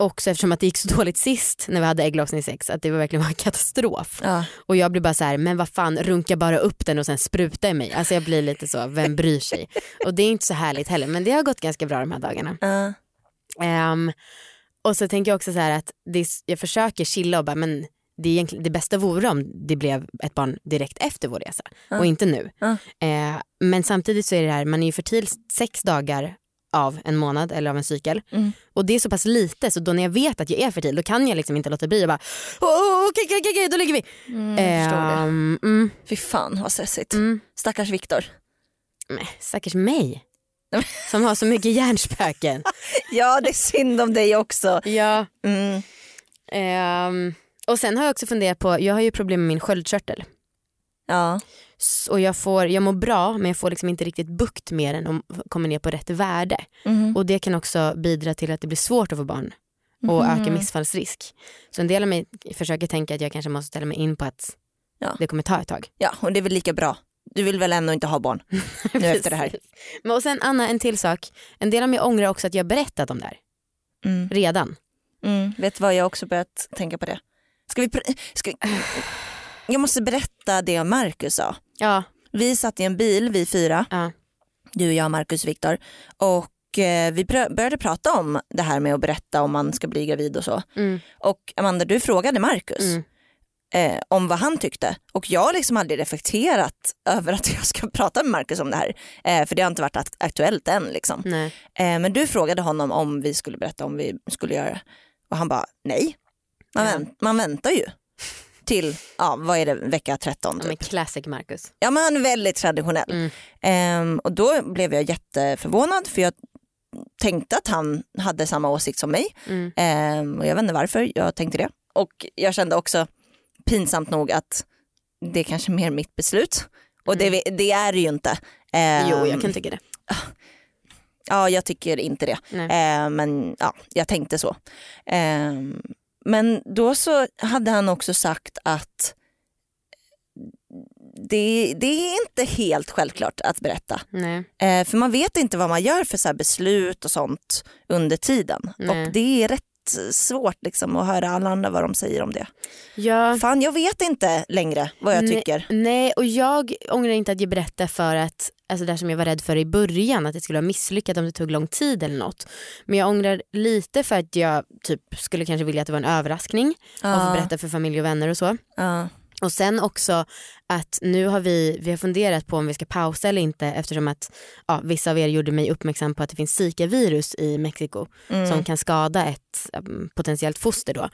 också eftersom att det gick så dåligt sist när vi hade ägglossningssex att det var verkligen var en katastrof. Ja. Och jag blir bara så här, men vad fan runka bara upp den och sen spruta i mig. Alltså jag blir lite så, vem bryr sig? Och det är inte så härligt heller men det har gått ganska bra de här dagarna. Ja. Ehm, och så tänker jag också så här att det, jag försöker chilla och bara men det, är egentligen, det bästa vore om det blev ett barn direkt efter vår resa och inte nu. Ja. Eh, men samtidigt så är det här, man är ju fertil sex dagar av en månad eller av en cykel. Mm. Och det är så pass lite så då när jag vet att jag är fertil då kan jag liksom inte låta bli och bara "Åh, åh, okej okej okej då ligger vi. Mm, jag förstår det. Ehm, mm, Fy fan vad stressigt. mm. Stackars Viktor. Stackars mig som har så mycket hjärnspöken. Ja det är synd om dig också. ja. Mm. Ehm, och sen har jag också funderat på, jag har ju problem med min sköldkörtel. Ja. Och jag, får, jag mår bra men jag får liksom inte riktigt bukt med den och kommer ner på rätt värde. Mm. Och det kan också bidra till att det blir svårt att få barn och Mhm. öka missfallsrisk. Så en del av mig försöker tänka att jag kanske måste ställa mig in på att Ja. det kommer ta ett tag. ja och det är väl lika bra. Du vill väl ändå inte ha barn nu efter det här. Men och sen Anna, en till sak. En del av mig ångrar också att jag berättat om det här Mm. redan. Mm. Vet du vad, jag också börjat tänka på det. Ska vi, ska vi... Jag måste berätta det Marcus sa. Ja, Vi satt i en bil, vi fyra, ja, du, jag, Marcus Viktor. Och eh, vi började prata om det här med att berätta om man ska bli gravid och så. mm, Och Amanda, du frågade Marcus mm, eh, om vad han tyckte. Och jag har liksom aldrig reflekterat över att jag ska prata med Marcus om det här. Eh, för det har inte varit akt- aktuellt än. Liksom. Eh, men du frågade honom om vi skulle berätta om vi skulle göra. Och han bara nej. Man, Ja. vänt, man väntar ju till, ja vad är det, vecka 13 Ja, typ. men classic Marcus. Ja men han är väldigt traditionell. Mm. Ehm, och då blev jag jätteförvånad för jag tänkte att han hade samma åsikt som mig. Mm. Ehm, och jag vet inte varför jag tänkte det. Och jag kände också pinsamt nog att det är kanske mer mitt beslut. Och det, det är det ju inte. Mm. Jo, jag kan tycka det. Ja, jag tycker inte det. Eh, men ja, jag tänkte så. Eh, men då så hade han också sagt att det, det är inte helt självklart att berätta. Eh, för man vet inte vad man gör för så här beslut och sånt under tiden. Nej. Och det är rätt svårt liksom att höra alla andra vad de säger om det. Ja. Fan jag vet inte längre vad jag Nej, tycker. Nej och jag ångrar inte att jag berättade för att, alltså det som jag var rädd för i början, att det skulle vara misslyckat om det tog lång tid eller något. Men jag ångrar lite för att jag typ skulle kanske vilja att det var en överraskning och få berätta för familj och vänner och så. ja, Och sen också att nu har vi, vi har funderat på om vi ska pausa eller inte eftersom att ja, vissa av er gjorde mig uppmärksam på att det finns zika-virus i Mexiko mm, som kan skada ett potentiellt foster då.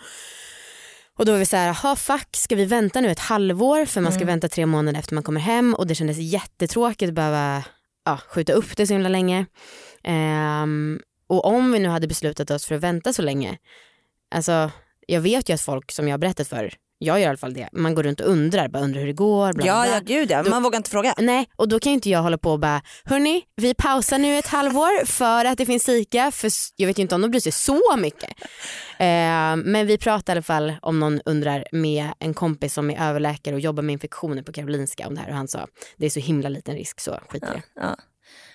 Och då var vi så här, ha fuck, ska vi vänta nu ett halvår för man ska Mm. vänta tre månader efter man kommer hem och det kändes jättetråkigt att behöva ja, skjuta upp det så himla länge. Ehm, och om vi nu hade beslutat oss för att vänta så länge, alltså jag vet ju att folk som jag har berättat för, jag gör i alla fall det, man går runt och undrar, bara undrar hur det går. Bla, ja, ja gud ja, man vågar inte fråga. Nej, och då kan ju inte jag hålla på och bara, hörni, vi pausar nu ett halvår för att det finns Zika, för jag vet ju inte om de bryr sig så mycket. Eh, men vi pratar i alla fall, om någon undrar, med en kompis som är överläkare och jobbar med infektioner på Karolinska om det här och han sa, det är så himla liten risk så skit i det. Ja.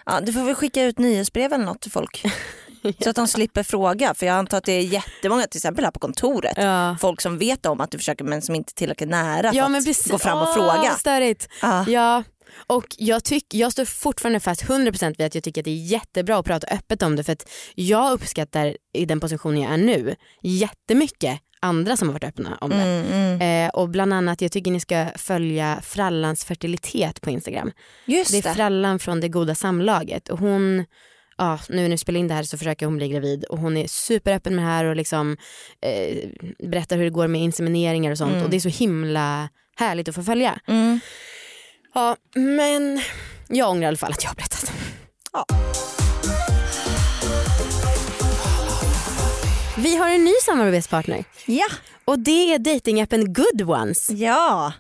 Ja, du får väl skicka ut nyhetsbrev eller något till folk. Så att de slipper fråga. För jag antar att det är jättemånga, till exempel här på kontoret, Ja. folk som vet om att du försöker men som inte är tillräckligt nära Ja för att precis, gå fram och Åh, fråga. Störigt. Ja. Ja, och jag, tyck, jag står fortfarande fast 100% vid att jag tycker att det är jättebra att prata öppet om det för att jag uppskattar i den positionen jag är nu jättemycket andra som har varit öppna om det. Mm, mm. Eh, och bland annat, jag tycker ni ska följa Frallans fertilitet på Instagram. Just Det det. är Frallan från det goda samlaget och hon, ja, nu när vi spelar in det här så försöker hon bli gravid och hon är superöppen med det här och liksom eh, berättar hur det går med insemineringar och sånt Mm. och det är så himla härligt att få följa. Mm. Ja, men jag ångrar i alla fall att jag har berättat. Ja. Vi har en ny samarbetspartner Ja, och det är datingappen Good Ones. ja.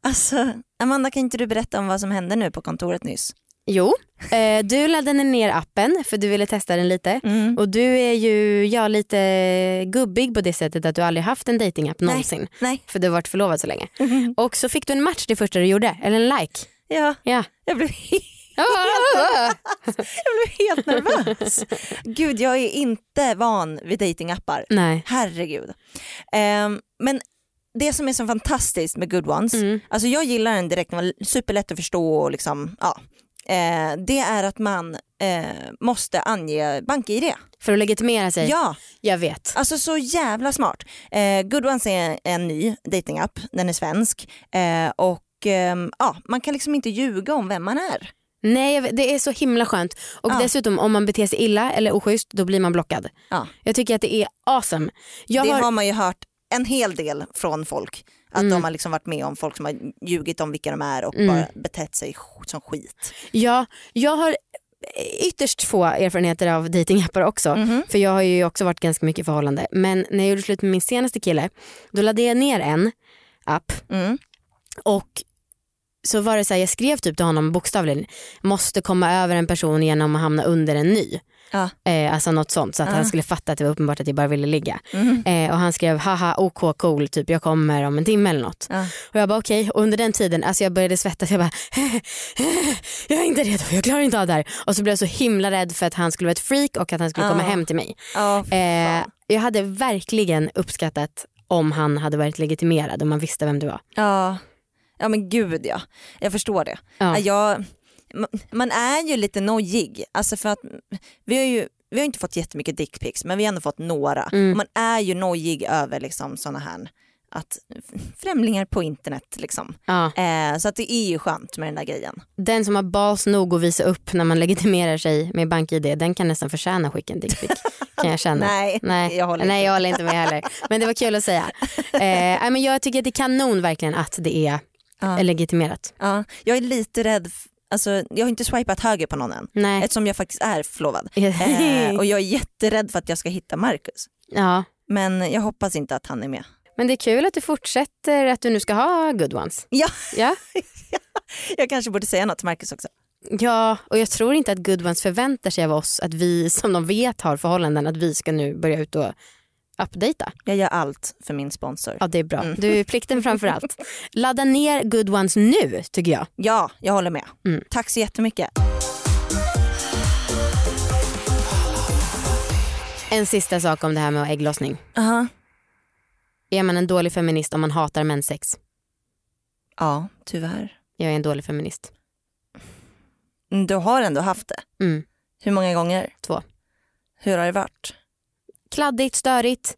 Alltså, Amanda kan inte du berätta om vad som hände nu på kontoret nyss? Jo, eh, du laddade ner appen för du ville testa den lite. Mm. Och du är ju ja, lite gubbig på det sättet att du aldrig haft en datingapp någonsin. Nej. För du har varit förlovad så länge. Och så fick du en match det första du gjorde, eller en like. Ja, Ja, jag blev Jag blev helt nervös. Gud jag är inte van vid datingappar. Nej. Herregud. Ehm, men det som är så fantastiskt med Good Ones, Mm. alltså jag gillar den direkt, den var superlätt att förstå och liksom, ja. Eh, det är att man eh, måste ange bank-id. För att legitimera sig. Ja, Jag vet. alltså så jävla smart. Eh, Good Ones är en ny datingapp, den är svensk eh, och ehm, ja, man kan liksom inte ljuga om vem man är. Nej vet, det är så himla skönt. Och Ja. dessutom om man beter sig illa eller oschysst då blir man blockad. Ja. Jag tycker att det är awesome. Jag det har, har man ju hört en hel del från folk. Att Mm. de har liksom varit med om folk som har ljugit om vilka de är och Mm. bara betett sig som skit. ja, jag har ytterst få erfarenheter av datingappar också. Mhm. För jag har ju också varit ganska mycket i förhållande. Men när jag gjorde slut med min senaste kille då laddade jag ner en app Mm. Så var det så här, jag skrev typ till honom bokstavligen måste komma över en person genom att hamna under en ny. Ja. Eh, alltså något sånt så att Ja. han skulle fatta att det var uppenbart att jag bara ville ligga. Mhm. Eh, och han skrev haha ok cool typ jag kommer om en timme eller något. Ja. Och jag bara okej och under den tiden alltså jag började svettas jag bara jag är inte redo jag klarar inte av det här. Och så blev jag så himla rädd för att han skulle vara ett freak och att han skulle komma hem till mig. Eh, jag hade verkligen uppskattat om han hade varit legitimerad och man visste vem du var. Ja. men gud ja, jag förstår det. Ja. Jag, ma- man är ju lite nojig, alltså för att vi har ju vi har inte fått jättemycket dickpics men vi har ändå fått några. Mm. Man är ju nojig över liksom såna här att främlingar på internet liksom. Ja. Eh, så att det är ju skönt med den där grejen. Den som har bas nog att visa upp när man legitimerar sig med bank-id den kan nästan förtjäna att skicka en dickpic. kan jag känna. Nej, Nej, jag håller nej jag håller inte med heller. Men det var kul att säga. Eh, men jag tycker att det är kanon verkligen att det är Ja. legitimerat. Ja, jag är lite rädd, alltså, jag har inte swipat höger på någon än Nej. eftersom jag faktiskt är förlovad. Eh, och jag är jätterädd för att jag ska hitta Marcus. ja. Men jag hoppas inte att han är med. Men det är kul att du fortsätter att du nu ska ha good ones. Ja, Ja, jag kanske borde säga något till Marcus också. ja och jag tror inte att good ones förväntar sig av oss att vi som de vet har förhållanden att vi ska nu börja ut och uppdata. Jag gör allt för min sponsor. Ja det är bra. Mm. Du är plikten framför allt. Ladda ner good ones nu tycker jag. Ja, jag håller med. Mm. Tack så jättemycket. En sista sak om det här med ägglossning. Aha. Är man en dålig feminist om man hatar menssex? Ja, tyvärr. Jag är en dålig feminist. Du har ändå haft det. Mm. Hur många gånger? Två. Hur har det varit? Kladdigt, störigt.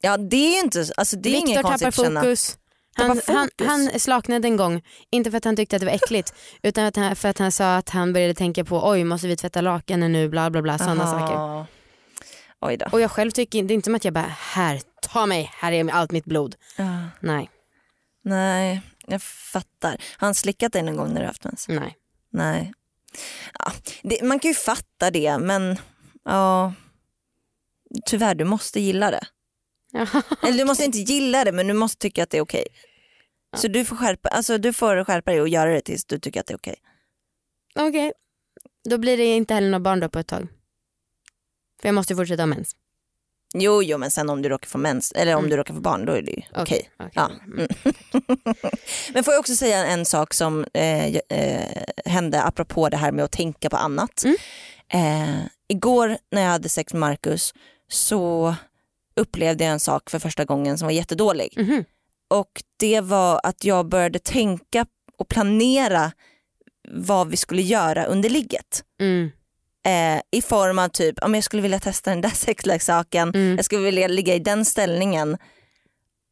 Ja det är ju inte, alltså det är inget konstigt tappar fokus. Han, Tappar han, fokus? han slaknade en gång, inte för att han tyckte att det var äckligt utan att han, för att han sa att han började tänka på oj måste vi tvätta lakanen nu bla bla bla sådana saker. Oj då. Och jag själv tycker det är inte som att jag bara här ta mig, här är allt mitt blod. Ja. Nej, Nej, jag fattar. Har han slickat dig någon gång när du haft mens? nej. Nej. Ja, det, man kan ju fatta det men ja, tyvärr du måste gilla det. Eller du måste inte gilla det men du måste tycka att det är okej. Så du får, skärpa, alltså, du får skärpa dig och göra det tills du tycker att det är okej. Okej, då blir det inte heller några barn då på ett tag. För jag måste fortsätta ha mens. Jo, jo men sen om du råkar få mens, eller om Mm. du råkar få barn då är det ju okej. okej. Ja. Mm. Men får jag också säga en sak som eh, eh, hände apropå det här med att tänka på annat. Mm. Eh, igår när jag hade sex med Marcus så upplevde jag en sak för första gången som var jättedålig. Mhm. Och det var att jag började tänka och planera vad vi skulle göra under ligget. Mm. Eh, I form av typ, om jag skulle vilja testa den där sexleksaken, Mm. jag skulle vilja ligga i den ställningen.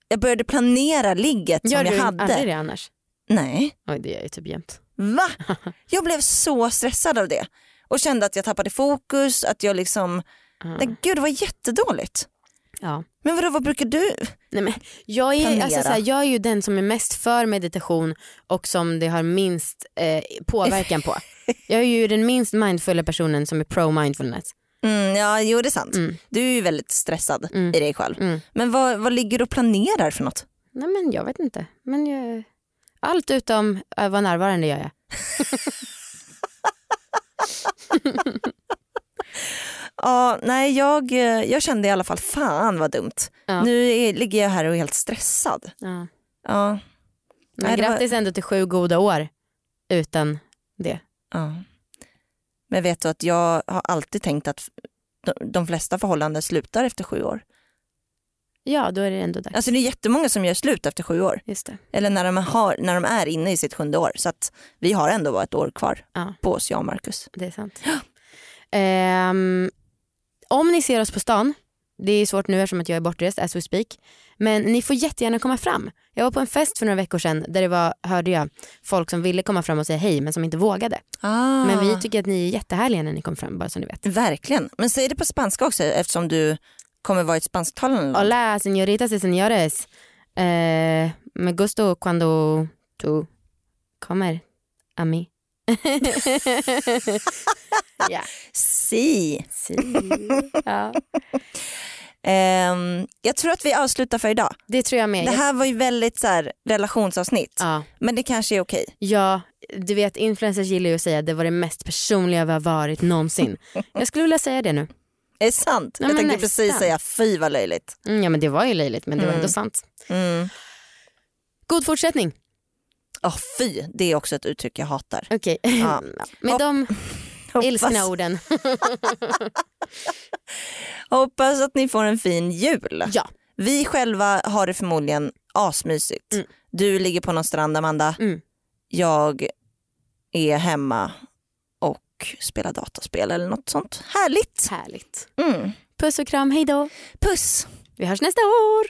Jag började planera ligget Gör som du jag aldrig hade. det annars? Nej, Oj det gör jag ju typ jämt. va? Jag blev så stressad av det. Och kände att jag tappade fokus, att jag liksom, Ja. nej gud det var jättedåligt. Ja. Men vadå, vad brukar du? Nej, men jag, är, Planera. alltså, såhär, jag är ju den som är mest för meditation och som det har minst eh, påverkan på. Jag är ju den minst mindfulla personen som är pro mindfulness. Mm, ja, jo det är sant. Mm. Du är ju väldigt stressad Mm. i dig själv. Mm. Men vad, vad ligger du och planerar för något? Nej men jag vet inte. Men jag, allt utom att vara närvarande gör jag. Ja, nej jag, eh, jag kände i alla fall fan vad dumt. Ja. Nu är, ligger jag här och är helt stressad. Ja. Ja, Men Nej, det var- grattis ändå till sju goda år utan det. ja. Men vet du att jag har alltid tänkt att de- flesta förhållanden slutar efter sju år. Ja, då är det ändå dags. Alltså det är jättemånga som gör slut efter sju år. Just det. Eller när de, har, när de är inne i sitt sjunde år. Så att vi har ändå bara ett år kvar Ja. på oss, jag och Marcus. Det är sant. Ehm, om ni ser oss på stan, det är svårt nu eftersom att jag är bortrest as we speak, men ni får jättegärna komma fram. Jag var på en fest för några veckor sedan där det var, hörde jag, folk som ville komma fram och säga hej men som inte vågade. Ah. Men vi tycker att ni är jättehärliga när ni kom fram bara så ni vet. Verkligen. Men säg det på spanska också eftersom du kommer vara ett spansktalande land. Hola señoritas y señores. Eh, me gusto cuando tú kommer a mí. ja. Si. Si. ja. Ehm, jag tror att vi avslutar för idag. Det tror jag med. Det här var ju väldigt så här, relationsavsnitt. ja. Men det kanske är okej. Ja, du vet influencers gillar ju att säga att det var det mest personliga vi har varit någonsin. Jag skulle vilja säga det nu. Är det sant? Ja, jag tänkte precis nästan. säga fy vad löjligt. Mm, ja men det var ju löjligt men det var Mm. ändå sant. Mm. God fortsättning. Oh, fy, det är också ett uttryck jag hatar. Okej, Ja. med Hopp- de Hoppas, ilskna orden. hoppas att ni får en fin jul. ja. Vi själva har det förmodligen asmysigt. Mm. Du ligger på någon strand Amanda. Mm. Jag är hemma och spelar dataspel eller något sånt. Härligt. Härligt. Mm. Puss och kram, hej då. Puss. Vi hörs nästa år.